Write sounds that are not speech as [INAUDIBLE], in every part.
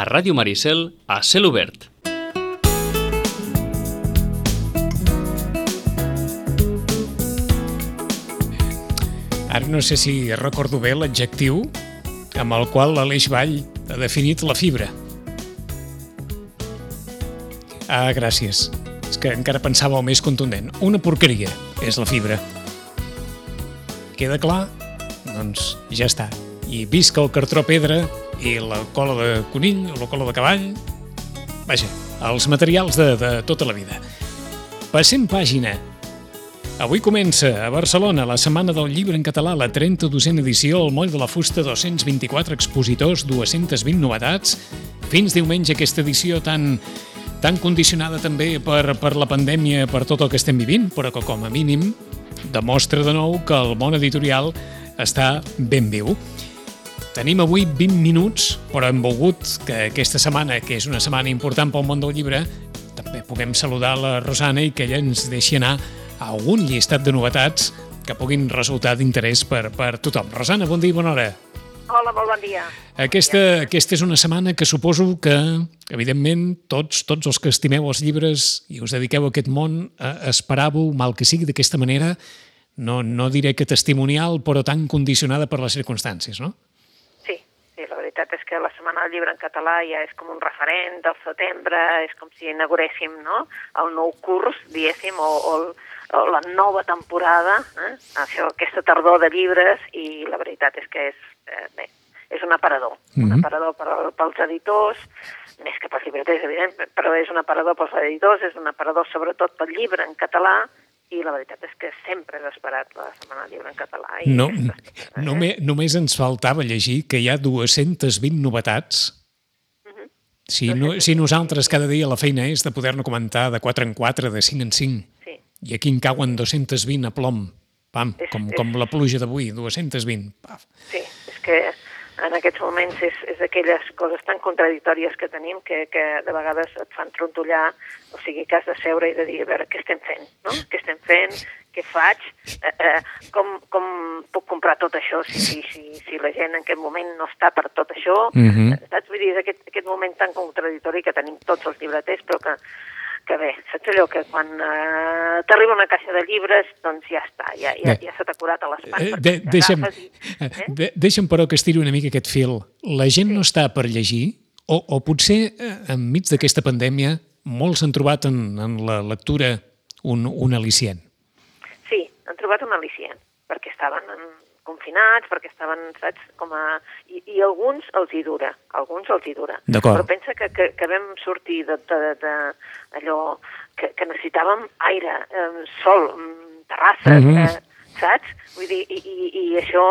a Ràdio Maricel a cel obert. Ara no sé si recordo bé l'adjectiu amb el qual l'Aleix Vall ha definit la fibra. Ah, gràcies. És que encara pensava el més contundent. Una porqueria és la fibra. Queda clar? Doncs ja està. I visca el cartró pedra i la cola de conill o la cola de cavall. Vaja, els materials de, de tota la vida. Passem pàgina. Avui comença a Barcelona la Setmana del Llibre en Català, la 32a edició, al Moll de la Fusta, 224 expositors, 220 novetats. Fins diumenge aquesta edició tan, tan condicionada també per, per la pandèmia, per tot el que estem vivint, però que com a mínim demostra de nou que el món editorial està ben viu. Tenim avui 20 minuts, però hem volgut que aquesta setmana, que és una setmana important pel món del llibre, també puguem saludar la Rosana i que ella ens deixi anar a algun llistat de novetats que puguin resultar d'interès per, per tothom. Rosana, bon dia i bona hora. Hola, molt bon dia. Aquesta, aquesta és una setmana que suposo que, evidentment, tots, tots els que estimeu els llibres i us dediqueu a aquest món, eh, esperàveu, mal que sigui d'aquesta manera, no, no diré que testimonial, però tan condicionada per les circumstàncies, no? Veritat és que la Setmana del Llibre en català ja és com un referent del setembre, és com si inauguréssim no? el nou curs, diguéssim, o, o, o la nova temporada, eh? Això, aquesta tardor de llibres, i la veritat és que és, eh, bé, és un aparador, mm -hmm. un aparador per, pels editors, més que pels llibreters, evident, però és un aparador pels editors, és un aparador sobretot pel llibre en català, i la veritat és que sempre he esperat la Setmana del Llibre en català. I No, aquesta, eh? només, només ens faltava llegir que hi ha 220 novetats Mhm. Si, no, si nosaltres cada dia la feina és de poder-ne comentar de 4 en 4, de 5 en 5, Sí, i aquí en cauen 220 a plom, pam, És- com, és- com la pluja d'avui, 220, paf. sí, és que en aquests moments és, és aquelles coses tan contradictòries que tenim que, que de vegades et fan trontollar, o sigui que has de seure i de dir, a veure, què estem fent, no? Què estem fent, què faig, eh, eh, com, com puc comprar tot això si, si, si, si la gent en aquest moment no està per tot això, Mhm. eh, saps? Vull dir, és aquest, aquest moment tan contradictori que tenim tots els llibreters, però que, que bé, saps allò que quan eh, t'arriba una caixa de llibres, doncs ja està, ja, ja, ja se t'ha curat a l'espant. Eh, de, deixa'm, i- eh? de, deixa'm però que estiri una mica aquest fil. La gent no està per llegir, o, o potser eh, enmig d'aquesta pandèmia molts han trobat en, en la lectura un, un al·licient. Sí, han trobat un al·licient, perquè estaven en, confinats, perquè estaven, saps, com a... I, I alguns els hi dura, alguns els hi dura. Però pensa que, que, que vam sortir de, de, de, de allò que, que necessitàvem aire, eh, sol, mm, terrasses, Mhm. eh, saps? Vull dir, i, i, i això,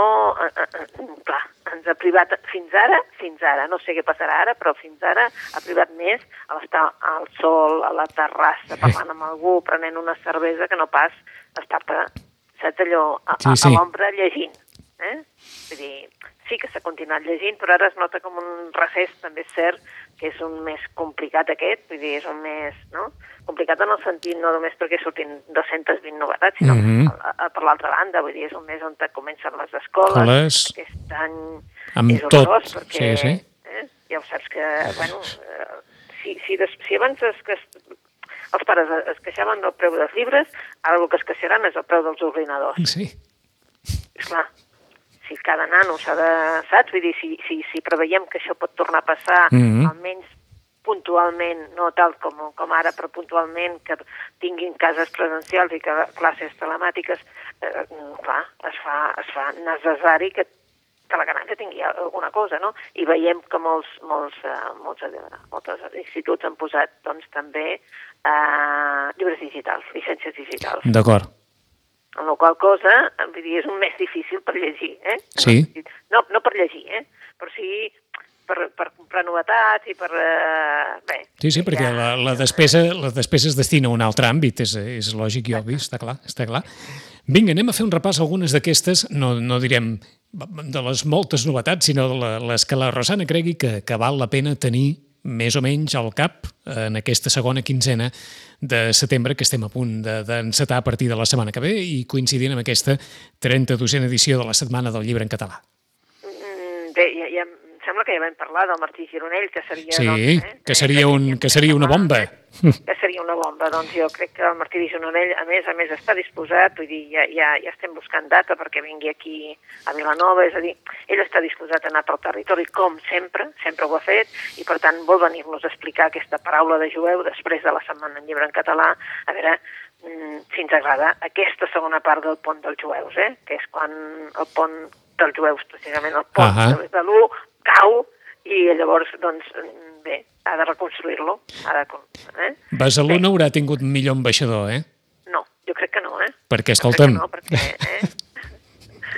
eh, eh, eh, clar, ens ha privat fins ara, fins ara, no sé què passarà ara, però fins ara ha privat més a l'estar al sol, a la terrassa, parlant amb algú, prenent una cervesa, que no pas estar-te, saps allò, a, Sí, a, sí. a l'ombra llegint. Eh? Vull dir, sí que s'ha continuat llegint, però ara es nota com un recés, també és cert, que és un més complicat aquest, vull dir, és un més, no? Complicat en el sentit no només perquè surtin 220 novetats, sinó Mhm. a, a, per l'altra banda, vull dir, és un mes on comencen les escoles, Escoles. aquest any Amb és horrorós, tot, perquè sí, sí. Eh, ja ho saps que, bueno, eh, si, si, des, si abans es, que es, els pares es queixaven del preu dels llibres, ara el que es queixaran és el preu dels ordinadors. Sí. Esclar, si cada nano s'ha de... Saps? Vull dir, si, si, si preveiem que això pot tornar a passar, Mhm. almenys puntualment, no tal com, com ara, però puntualment, que tinguin cases presencials i que classes telemàtiques, eh, clar, es fa, es fa necessari que que la canalla tingui alguna cosa, no? I veiem que molts, molts, eh, molts, eh, molts instituts han posat, doncs, també eh, llibres digitals, llicències digitals. D'acord. Amb la qual cosa, vull dir, és un més difícil per llegir, eh? Sí. No, no per llegir, eh? Però sí per, per comprar novetats i per... Eh, bé. Sí, sí, perquè ja- la, la, despesa, la despesa es destina a un altre àmbit, és, és lògic i obvi, està clar, està clar. Vinga, anem a fer un repàs a algunes d'aquestes, no, no direm de les moltes novetats, sinó de les que la Rosana cregui que, que val la pena tenir més o menys al cap en aquesta segona quinzena de setembre que estem a punt de- d'encetar a partir de la setmana que ve i coincidint amb aquesta 32a edició de la Setmana del Llibre en Català. Mm, Bé, ja, ja, em sembla que ja vam parlar del Martí Gironell, que seria... Sí, doncs, eh, que seria, un, que seria una bomba. Que seria una bomba. Doncs jo crec que el Martí Gironell, a més a més, està disposat, vull dir, ja, ja, ja estem buscant data perquè vingui aquí a Vilanova, és a dir, ell està disposat a anar pel territori com sempre, sempre ho ha fet, i per tant vol venir-nos a explicar aquesta paraula de jueu després de la Setmana en Llibre en català, a veure mm, si ens agrada aquesta segona part del pont dels jueus, eh? que és quan el pont dels jueus, precisament el pont uh -huh. de l'1 cau i llavors, doncs, bé, ha de reconstruir-lo. De... Eh? Besalú no haurà tingut millor ambaixador, eh? No, jo crec que no, eh? Perquè, escolta'm, no, perquè, eh?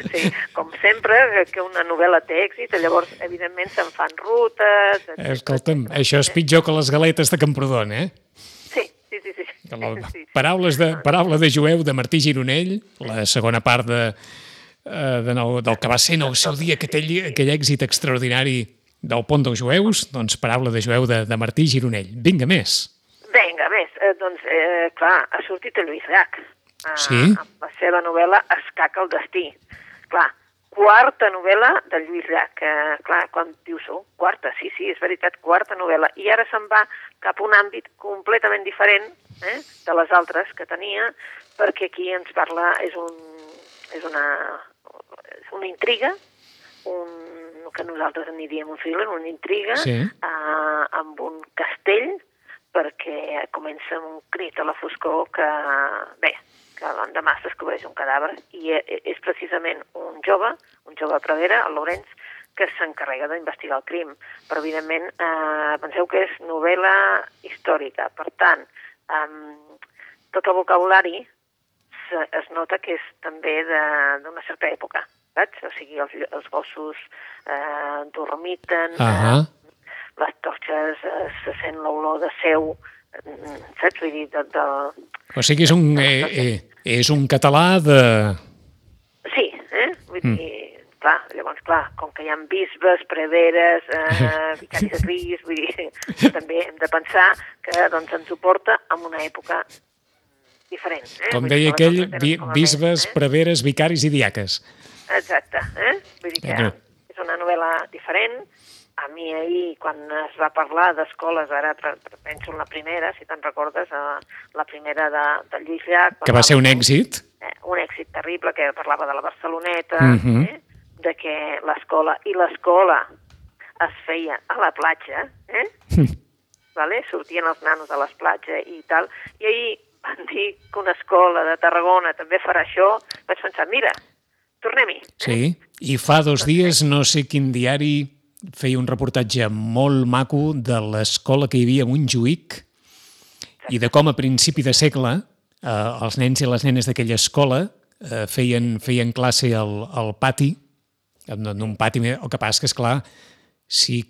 Sí, com sempre, que una novel·la té èxit, llavors, evidentment, se'n fan rutes... etcètera, escolta'm, això és pitjor que les galetes de Camprodon, eh? Sí, sí, sí. sí. La, paraules de, paraula de jueu de Martí Gironell, la segona part de, de nou, del que va ser en el seu dia aquell, aquell èxit extraordinari del pont dels jueus, doncs paraula de jueu de, de Martí Gironell. Vinga, més. Vinga, més, eh, doncs, eh, clar, ha sortit el Lluís Llach. Eh, Sí? Amb la seva novel·la Escaca el destí. Clar, quarta novel·la de Lluís Llach. Eh, clar, quan dius, oh, quarta, sí, sí, és veritat, quarta novel·la. I ara se'n va cap a un àmbit completament diferent eh, de les altres que tenia, perquè aquí ens parla, és, un, és una, una intriga, un, el que nosaltres en diríem un thriller, una intriga, Sí. eh, amb un castell, perquè comença amb un crit a la foscor que, bé, que l'endemà es descobreix un cadàver i e- és precisament un jove, un jove a Pradera, el Lorenz, que s'encarrega d'investigar el crim. Però, evidentment, eh, penseu que és novel·la històrica. Per tant, eh, tot el vocabulari es nota que és també d'una certa època, saps? O sigui, els, els gossos eh, dormiten, Ahà. eh, les torxes, eh, se sent l'olor de seu, eh, saps? Vull dir, de, de... O sigui, és un, eh, eh, és un català de... Sí, eh? Vull dir, clar, llavors, clar, com que hi ha bisbes, preveres, eh, [LAUGHS] vicaris de vull dir, també hem de pensar que doncs, ens ho porta en una època diferent. Eh? Com deia aquell, bi, a bisbes, eh? preveres, vicaris i diaques. Exacte, eh? Vull dir que Vinga. és una novel·la diferent. A mi ahir, quan es va parlar d'escoles, ara penso en la primera, si te'n recordes, la primera de, de Lluís Llach... Que va ser un èxit. eh, un èxit terrible que parlava de la Barceloneta, Mhm. eh, de que l'escola, i l'escola es feia a la platja, eh? [LAUGHS] vale? sortien els nanos a les platges i tal, i ahir van dir que una escola de Tarragona també farà això, vaig pensar, mira, tornem-hi. Sí, i fa dos dies no sé quin diari feia un reportatge molt maco de l'escola que hi havia a Montjuïc i de com a principi de segle eh, els nens i les nenes d'aquella escola eh, feien, feien classe al, al pati, en, en un pati, el que passa que, és clar, si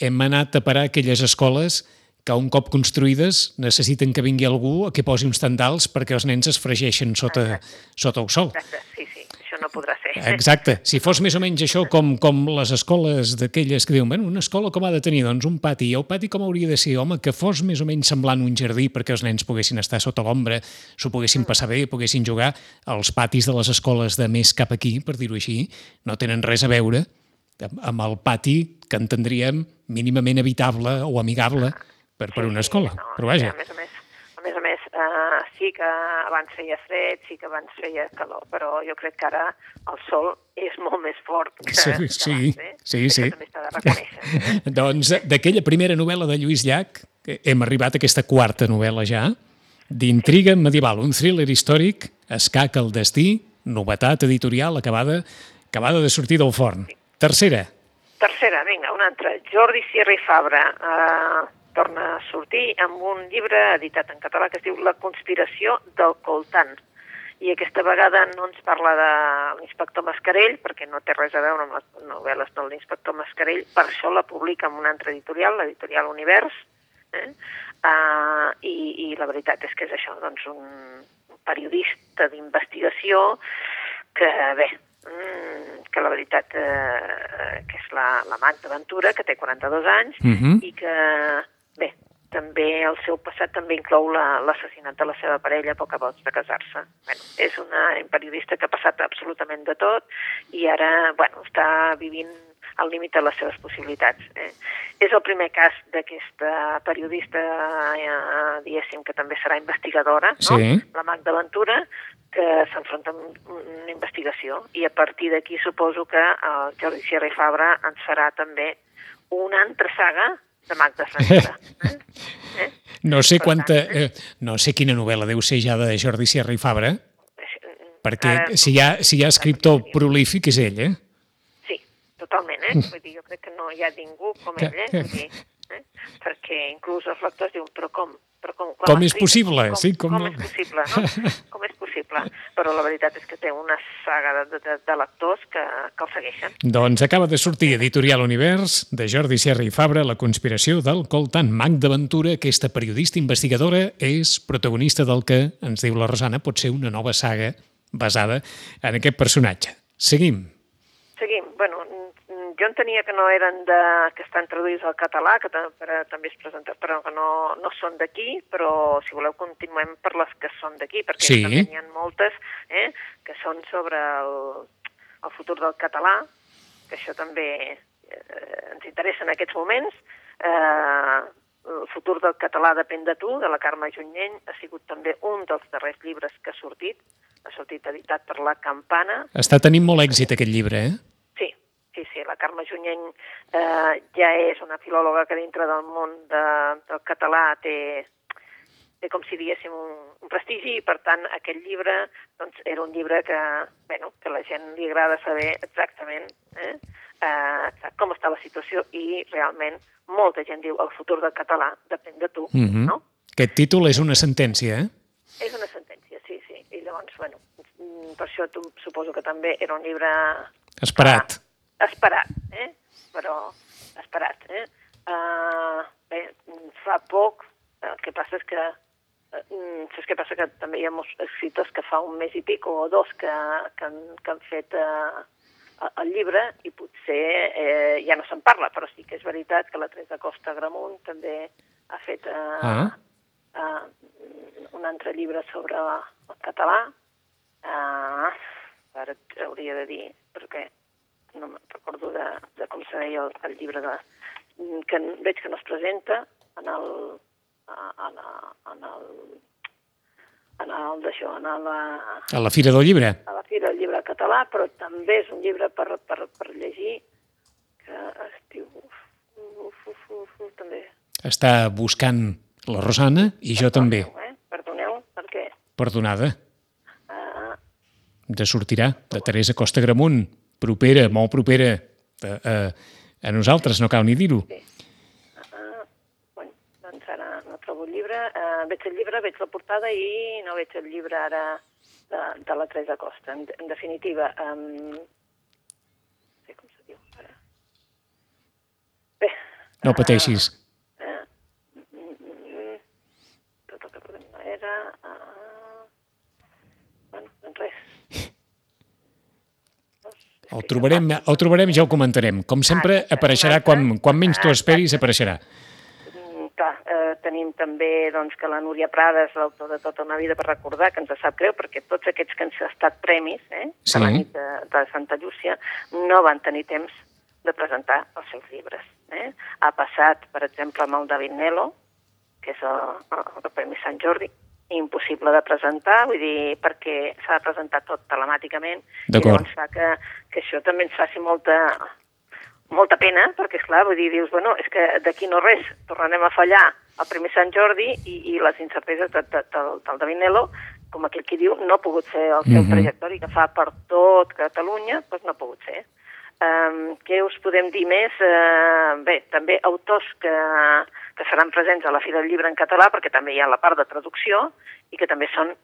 hem anat a parar aquelles escoles que un cop construïdes necessiten que vingui algú a que posi uns tendals perquè els nens es fregeixen sota, sota el sol. Exacte, sí, sí, això no podrà ser. Exacte. Si fos més o menys això com, com les escoles d'aquelles que diuen, bueno, una escola com ha de tenir? Doncs un pati. I el pati com hauria de ser? Home, que fos més o menys semblant un jardí perquè els nens poguessin estar sota l'ombra, s'ho poguessin passar bé, poguessin jugar. Els patis de les escoles de més cap aquí, per dir-ho així, no tenen res a veure amb- el pati que entendríem mínimament habitable o amigable per, per una escola. no, Però vaja, A més a més, a més, a més uh, sí que abans feia fred, sí que abans feia calor, però jo crec que ara el sol és molt més fort que, Sí, que sí, abans, eh? sí, sí. També s'ha de reconèixer. Eh? [LAUGHS] Doncs d'aquella primera novel·la de Lluís Llach que hem arribat a aquesta quarta novel·la ja, d'intriga medieval, un thriller històric, escac al destí, novetat editorial acabada, acabada de sortir del forn. Tercera, Tercera, vinga, una altra. Jordi Sierra i Fabra eh, torna a sortir amb un llibre editat en català que es diu La conspiració del Coltant. I aquesta vegada no ens parla de l'inspector Mascarell, perquè no té res a veure amb les novel·les de l'inspector Mascarell, per això la publica en una altra editorial, l'editorial Univers, eh? uh, i, i la veritat és que és això, doncs un periodista d'investigació que, bé, mm, que la veritat eh, que és la, la Magda Ventura, que té 42 anys, Mhm. i que, bé, també el seu passat també inclou la- l'assassinat de la seva parella poc abans de casar-se. Bueno, és una periodista que ha passat absolutament de tot i ara, bueno, està vivint al límit de les seves possibilitats. Eh? És el primer cas d'aquesta periodista, eh, diguéssim, que també serà investigadora, no? Sí. la Magda Ventura, que s'enfronta amb una investigació i a partir d'aquí suposo que el Jordi Sierra i Fabra ens farà també una altra saga de Magda Ventura. Eh? [LAUGHS] Eh? No sé quanta... tant, Eh, no sé quina novel·la deu ser ja de Jordi Sierra i Fabra, perquè Ara- si hi ha, si hi ha escriptor prolífic és ell, eh? Sí, totalment, eh? Vull dir, jo crec que no hi ha ningú com ell, eh? Vull dir, eh? Perquè inclús els lectors diuen, però com? Però com, Com l'ha és escrit? possible? Com, Sí, com com, és possible, no? [LAUGHS] Com és possible? Però la veritat és que té una saga de, de, de lectors que, que el segueixen. Doncs acaba de sortir Editorial Univers, de Jordi Serra i Fabra, La conspiració del Coltant. Magda Ventura, aquesta periodista investigadora, és protagonista del que, ens diu la Rosana, pot ser una nova saga basada en aquest personatge. Seguim. Seguim. Bueno, jo entenia que no eren de, que estan traduïts al català, que per, també es presenten, però que no, no són d'aquí, però si voleu continuem per les que són d'aquí, perquè Sí. també n'hi ha moltes eh, que són sobre el, el futur del català, que això també eh, ens interessa en aquests moments. Eh, el futur del català depèn de tu, de la Carme Junyent, ha sigut també un dels darrers llibres que ha sortit, ha sortit editat per la Campana, Està tenint molt èxit aquest llibre, eh? Sí, sí. La Carme Junyent eh, ja és una filòloga que dintre del món de, del català té, té com si diguéssim un, un prestigi i per tant aquest llibre doncs, era un llibre que, bueno, que la gent li agrada saber exactament eh, eh, com està la situació i realment molta gent diu el futur del català depèn de tu, Mhm. no? Aquest títol és una sentència, eh? És una sentència, sí, sí. I llavors, bueno, mm, per això tu, suposo que també era un llibre Esperat. Ah, esperat, eh? Però esperat, eh? Uh, bé, fa poc, el que passa és que eh, mm, saps què passa? Que també hi ha molts escriptors que fa un mes i pico o dos que, que, han, que han fet uh, el llibre i potser eh, ja no se'n parla, però sí que és veritat que la Teresa Costa Gramunt també ha fet uh, Ah. uh, un altre llibre sobre el català. Uh, ara hauria de dir, perquè no me'n recordo de, de com se deia el, el llibre de, que veig que no es presenta en el, en, en el, en el d'això, en la, A la Fira del Llibre. a la Fira del Llibre Català, però també és un llibre per, per, per llegir que es diu... Uf, uf, uf, uf, també. Està buscant la Rosana i jo també. Eh? Perdoneu, perquè... Perdonada. Uh, De sortirà, de Teresa Costa Gramunt. Propera, molt propera a, a, a nosaltres, no cal ni dir-ho. uh, bueno, doncs ara no trobo el llibre. Uh, veig el llibre, veig la portada i no veig el llibre ara de, de la Teresa Costa. En, en definitiva, um, no sé com se diu ara. Bé. No pateixis. Eh, mm, tot el que podem era... Uh, bueno, doncs res. No sé, és El trobarem, el trobarem i ja ho comentarem. Com sempre, Exacte, apareixerà quan, quan menys t'ho esperis, apareixerà. Mm, Clar, eh, tenim també doncs, que la Núria Prada és l'autor de Tota una vida per recordar, que ens sap greu, perquè tots aquests que han estat premis eh, Sí. de la nit de, de Santa Llúcia no van tenir temps de presentar els seus llibres. Eh? Ha passat, per exemple, amb el David Nelo, que és el, el Premi Sant Jordi, impossible de presentar, vull dir, perquè s'ha de presentar tot telemàticament, i llavors fa que, que això també ens faci molta, molta pena, perquè, esclar, vull dir, dius, bueno, és que d'aquí no res, tornarem a fallar el primer Sant Jordi i, i les incerteses de, de, de, del David Nelo, com aquell qui diu, no ha pogut ser el seu Mhm. trajectori que fa per tot Catalunya, doncs no ha pogut ser. Um, què us podem dir més? Uh, bé, també autors que, que seran presents a la Fira del Llibre en català, perquè també hi ha la part de traducció i que també són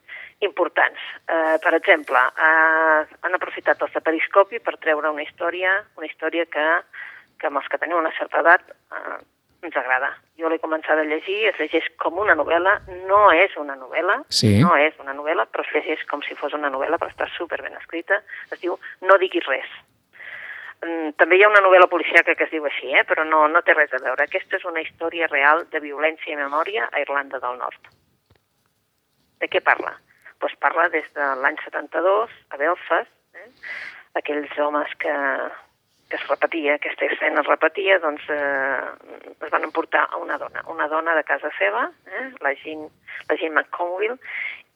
importants. Uh, per exemple, uh, han aprofitat els de Periscopi per treure una història, una història que, que amb els que teniu una certa edat uh, ens agrada. Jo l'he començat a llegir, es llegeix com una novel·la, no és una novel·la, Sí. no és una novel·la, però es llegeix com si fos una novel·la, però està super ben escrita. Es diu No diguis res. Mm, També hi ha una novel·la policíaca que es diu així, eh? però no, no té res a veure. Aquesta és una història real de violència i memòria a Irlanda del Nord. De què parla? Pues parla des de l'any 72 a Belfast, eh? aquells homes que, que es repetia, aquesta escena es repetia, doncs eh, es van emportar a una dona, una dona de casa seva, eh, la Jean, la Jean McConville,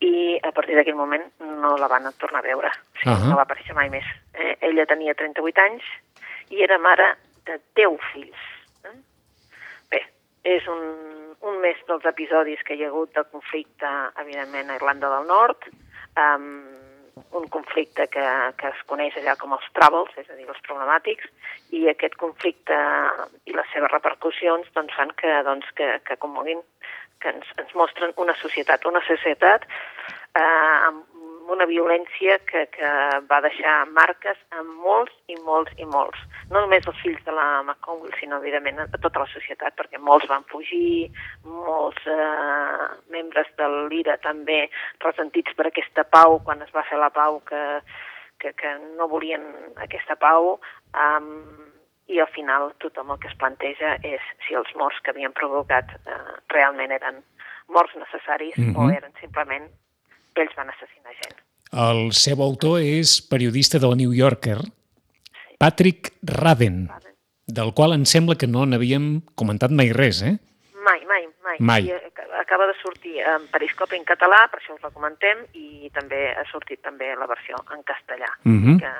i a partir d'aquell moment no la van tornar a veure, o sigui, uh. -huh. no va aparèixer mai més. Eh, ella tenia 38 anys i era mare de 10 fills. Eh? Bé, és un, un més dels episodis que hi ha hagut del conflicte, evidentment, a Irlanda del Nord, um, un conflicte que, que es coneix allà com els troubles, és a dir, els problemàtics, i aquest conflicte i les seves repercussions doncs, fan que, doncs, que, que commoguin, que ens, ens mostren una societat, una societat eh, amb una violència que, que va deixar marques a molts i molts i molts. No només els fills de la McConville, sinó, evidentment, a tota la societat, perquè molts van fugir, molts eh, membres de l'IRA també resentits per aquesta pau, quan es va fer la pau, que, que, que no volien aquesta pau, um, i al final tothom el que es planteja és si els morts que havien provocat eh, realment eren morts necessaris mm -hmm. o Mhm. eren simplement ells van assassinar gent. El seu autor és periodista del New Yorker, Patrick Radden, del qual em sembla que no n'havíem comentat mai res, eh? Mai, mai, mai. Mai. I ac- acaba de sortir en Periscopi en català, per això us la comentem, i també ha sortit també la versió en castellà. Mhm. que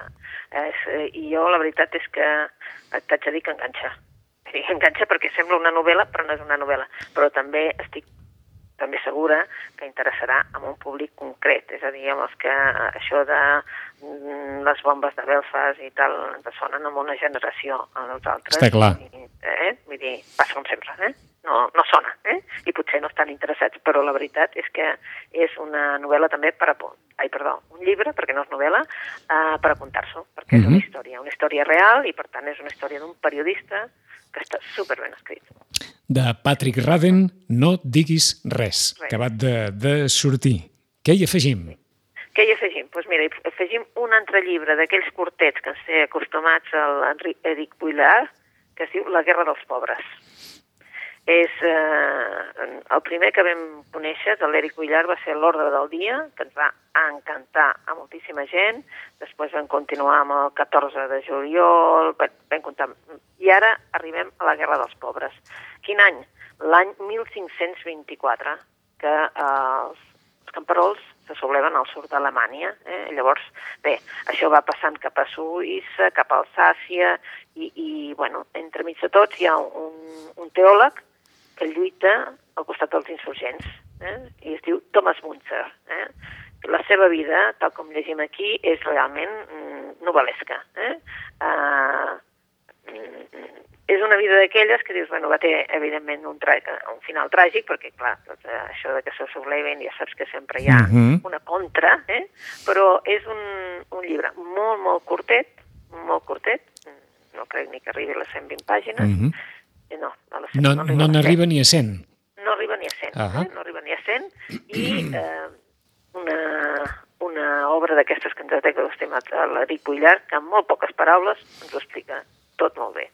és, eh, I jo la veritat és que et t'haig de dir que enganxa. Sí, enganxa perquè sembla una novel·la, però no és una novel·la. Però també estic també segura que interessarà a un públic concret, és a dir, amb els que això de mm, les bombes de Belfast i tal sonen amb una generació a nosaltres. Està clar. I, eh? Vull dir, passa com sempre, eh? No, no sona, eh? I potser no estan interessats, però la veritat és que és una novel·la també per apuntar. Ai, perdó, un llibre, perquè no és novel·la, uh, per apuntar-s'ho, perquè és una Mhm. història, una història real i, per tant, és una història d'un periodista que està super ben escrit. De Patrick Radden, No diguis res, Res. acabat de, de sortir. Què hi afegim? Què hi afegim? Doncs pues mira, afegim un altre llibre d'aquells curtets que ens té acostumats al Enric Eric Buillard, que es diu La guerra dels pobres. És eh, el primer que vam conèixer de l'Eric Buillard va ser l'Ordre del Dia, que ens va encantar a moltíssima gent. Després vam continuar amb el 14 de juliol, va- vam comptar... i ara arribem a la Guerra dels Pobres. Quin any? L'any 1524, que eh, els, els camperols se sobleven al sud d'Alemanya. Eh? Llavors, bé, això va passant cap a Suïssa, cap a Alsàcia, i, i bueno, entremig de tots hi ha un, un teòleg que lluita al costat dels insurgents, eh? i es diu Thomas Munzer. Eh? La seva vida, tal com llegim aquí, és realment mm, novel·lesca. Eh? Uh, és una vida d'aquelles que dius, bueno, va ter, evidentment, un, un final tràgic, perquè, clar, tot eh, això de que se subleven ja saps que sempre hi ha Mhm. una contra, eh? però és un, un llibre molt, molt curtet, molt curtet, no crec ni que arribi a les 120 pàgines, Mhm. Eh, no, a les No arriba no a les n'arriba 100. ni a 100. No arriba ni a 100, Ahà. eh? no arriba ni a 100, i eh, una, una obra d'aquestes que ens ha acostumat a l'Eric Buillard, que amb molt poques paraules ens ho explica tot molt bé,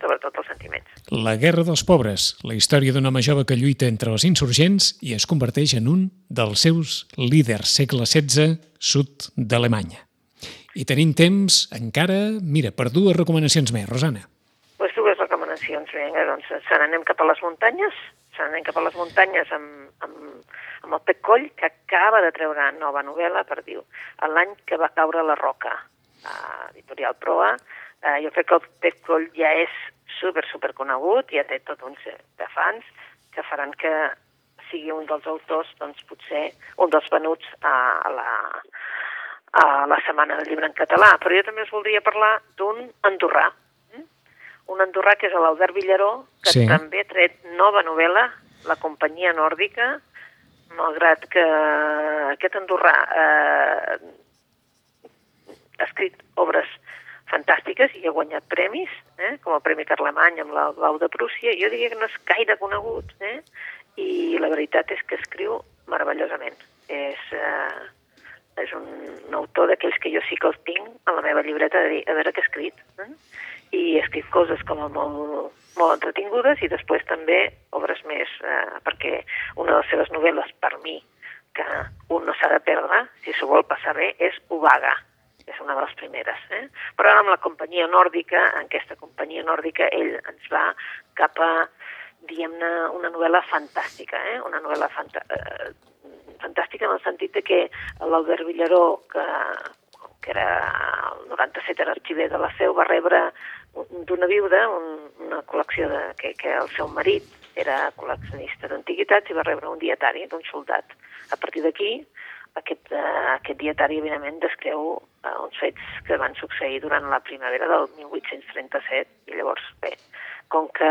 sobretot els sentiments. La guerra dels pobres, la història d'un home jove que lluita entre els insurgents i es converteix en un dels seus líders segle XVI sud d'Alemanya. I tenim temps encara, mira, per dues recomanacions més, Rosana. Recomanacions, vinga, doncs se n'anem cap a les muntanyes, se n'anem cap a les muntanyes amb, amb, amb el Pep Coll, que acaba de treure nova novel·la, per dir l'any que va caure la roca, a editorial Proa. Eh, jo crec que el Pep Coll ja és super, super conegut, ja té tot un set de fans que faran que sigui un dels autors, doncs potser un dels venuts a, a la, a la Setmana del Llibre en català. Però jo també us voldria parlar d'un andorrà? Un andorrà que és l'Albert Villaró, que Sí. també ha tret nova novel·la, La companyia nòrdica, malgrat que aquest andorrà eh, ha escrit obres fantàstiques i ha guanyat premis, eh? com el Premi Carlemany amb la Blau de Prússia. Jo diria que no és gaire conegut, eh? i la veritat és que escriu meravellosament. És, eh, és un, un autor d'aquells que jo sí que els tinc a la meva llibreta de dir, a veure què ha escrit. Eh? I ha escrit coses com a molt, molt entretingudes i després també obres més, eh, perquè una de les seves novel·les per mi que un no s'ha de perdre, si s'ho vol passar bé, és Ubaga. És una de les primeres. Eh? Però ara amb la companyia nòrdica, en aquesta companyia nòrdica, ell ens va cap a, diguem-ne, una novel·la fantàstica, eh? una novel·la fanta eh, fantàstica en el sentit de que l'Albert Villaró, que, que era el 97 era arxiver de la Seu, va rebre d'una viuda un, una col·lecció de, que, que el seu marit era col·leccionista d'antiguitats i va rebre un dietari d'un soldat. A partir d'aquí, aquest, uh, aquest dietari, evidentment, descriu uh, uns fets que van succeir durant la primavera del 1837. I llavors, bé, com que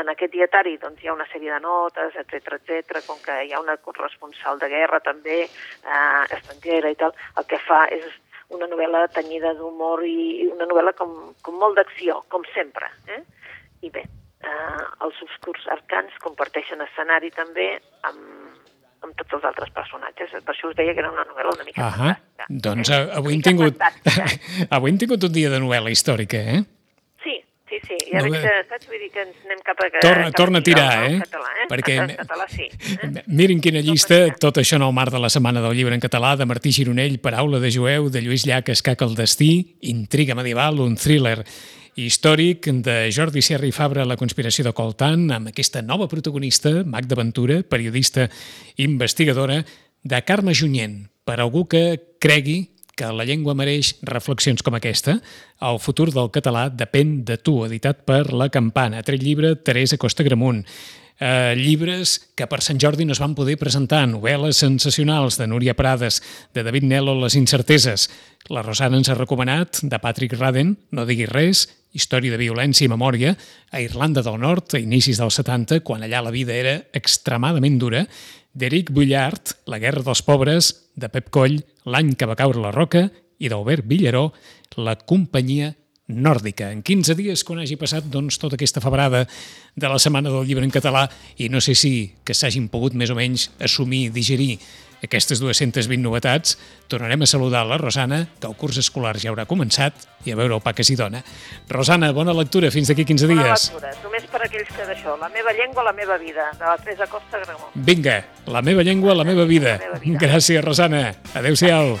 en aquest dietari doncs, hi ha una sèrie de notes, etc etc, com que hi ha una corresponsal de guerra també, eh, estrangera i tal, el que fa és una novel·la tenyida d'humor i una novel·la com, com molt d'acció, com sempre. Eh? I bé, eh, els obscurs arcans comparteixen escenari també amb, amb tots els altres personatges. Per això us deia que era una novel·la una mica Ahà. fantàstica. Doncs eh? avui hem tingut, fantàstica. [LAUGHS] avui hem tingut un dia de novel·la històrica, eh? Sí, sí, sí. I ara No, que, saps, vull dir que ens anem cap a... Torna, cap torna a tirar, eh? Català, eh? Perquè- català sí. [LAUGHS] Eh? Mirin quina llista, tot això en el marc de la Setmana del Llibre en Català, de Martí Gironell, Paraula de Jueu, de Lluís Llach, Escaca el destí, Intriga medieval, un thriller històric de Jordi Serra i Fabra, La conspiració de Coltan, amb aquesta nova protagonista, Magda Ventura, periodista investigadora, de Carme Junyent, per algú que cregui que la llengua mereix reflexions com aquesta. El futur del català depèn de tu, editat per La Campana, tret llibre Teresa Costa Gramunt. Eh, llibres que per Sant Jordi no es van poder presentar, novel·les sensacionals de Núria Prades, de David Nel o Les incerteses. La Rosana ens ha recomanat, de Patrick Radden, No diguis res, història de violència i memòria, a Irlanda del Nord, a inicis dels 70, quan allà la vida era extremadament dura, d'Eric Bullard, La guerra dels pobres, de Pep Coll, L'any que va caure la roca, i d'Albert Villaró, La companyia nòrdica. En 15 dies, quan hagi passat doncs, tota aquesta febrada de la Setmana del Llibre en català, i no sé si que s'hagin pogut més o menys assumir, digerir aquestes 220 novetats, tornarem a saludar la Rosana, que el curs escolar ja haurà començat, i a veure el pa que s'hi dona. Rosana, bona lectura, fins d'aquí 15 Bona dies. lectura. Només per aquells que d'això, La meva llengua, la meva vida, de la Teresa Costa Gramont. Vinga, la meva llengua, la meva vida. La meva vida. Gràcies, Rosana. Adéu-siau.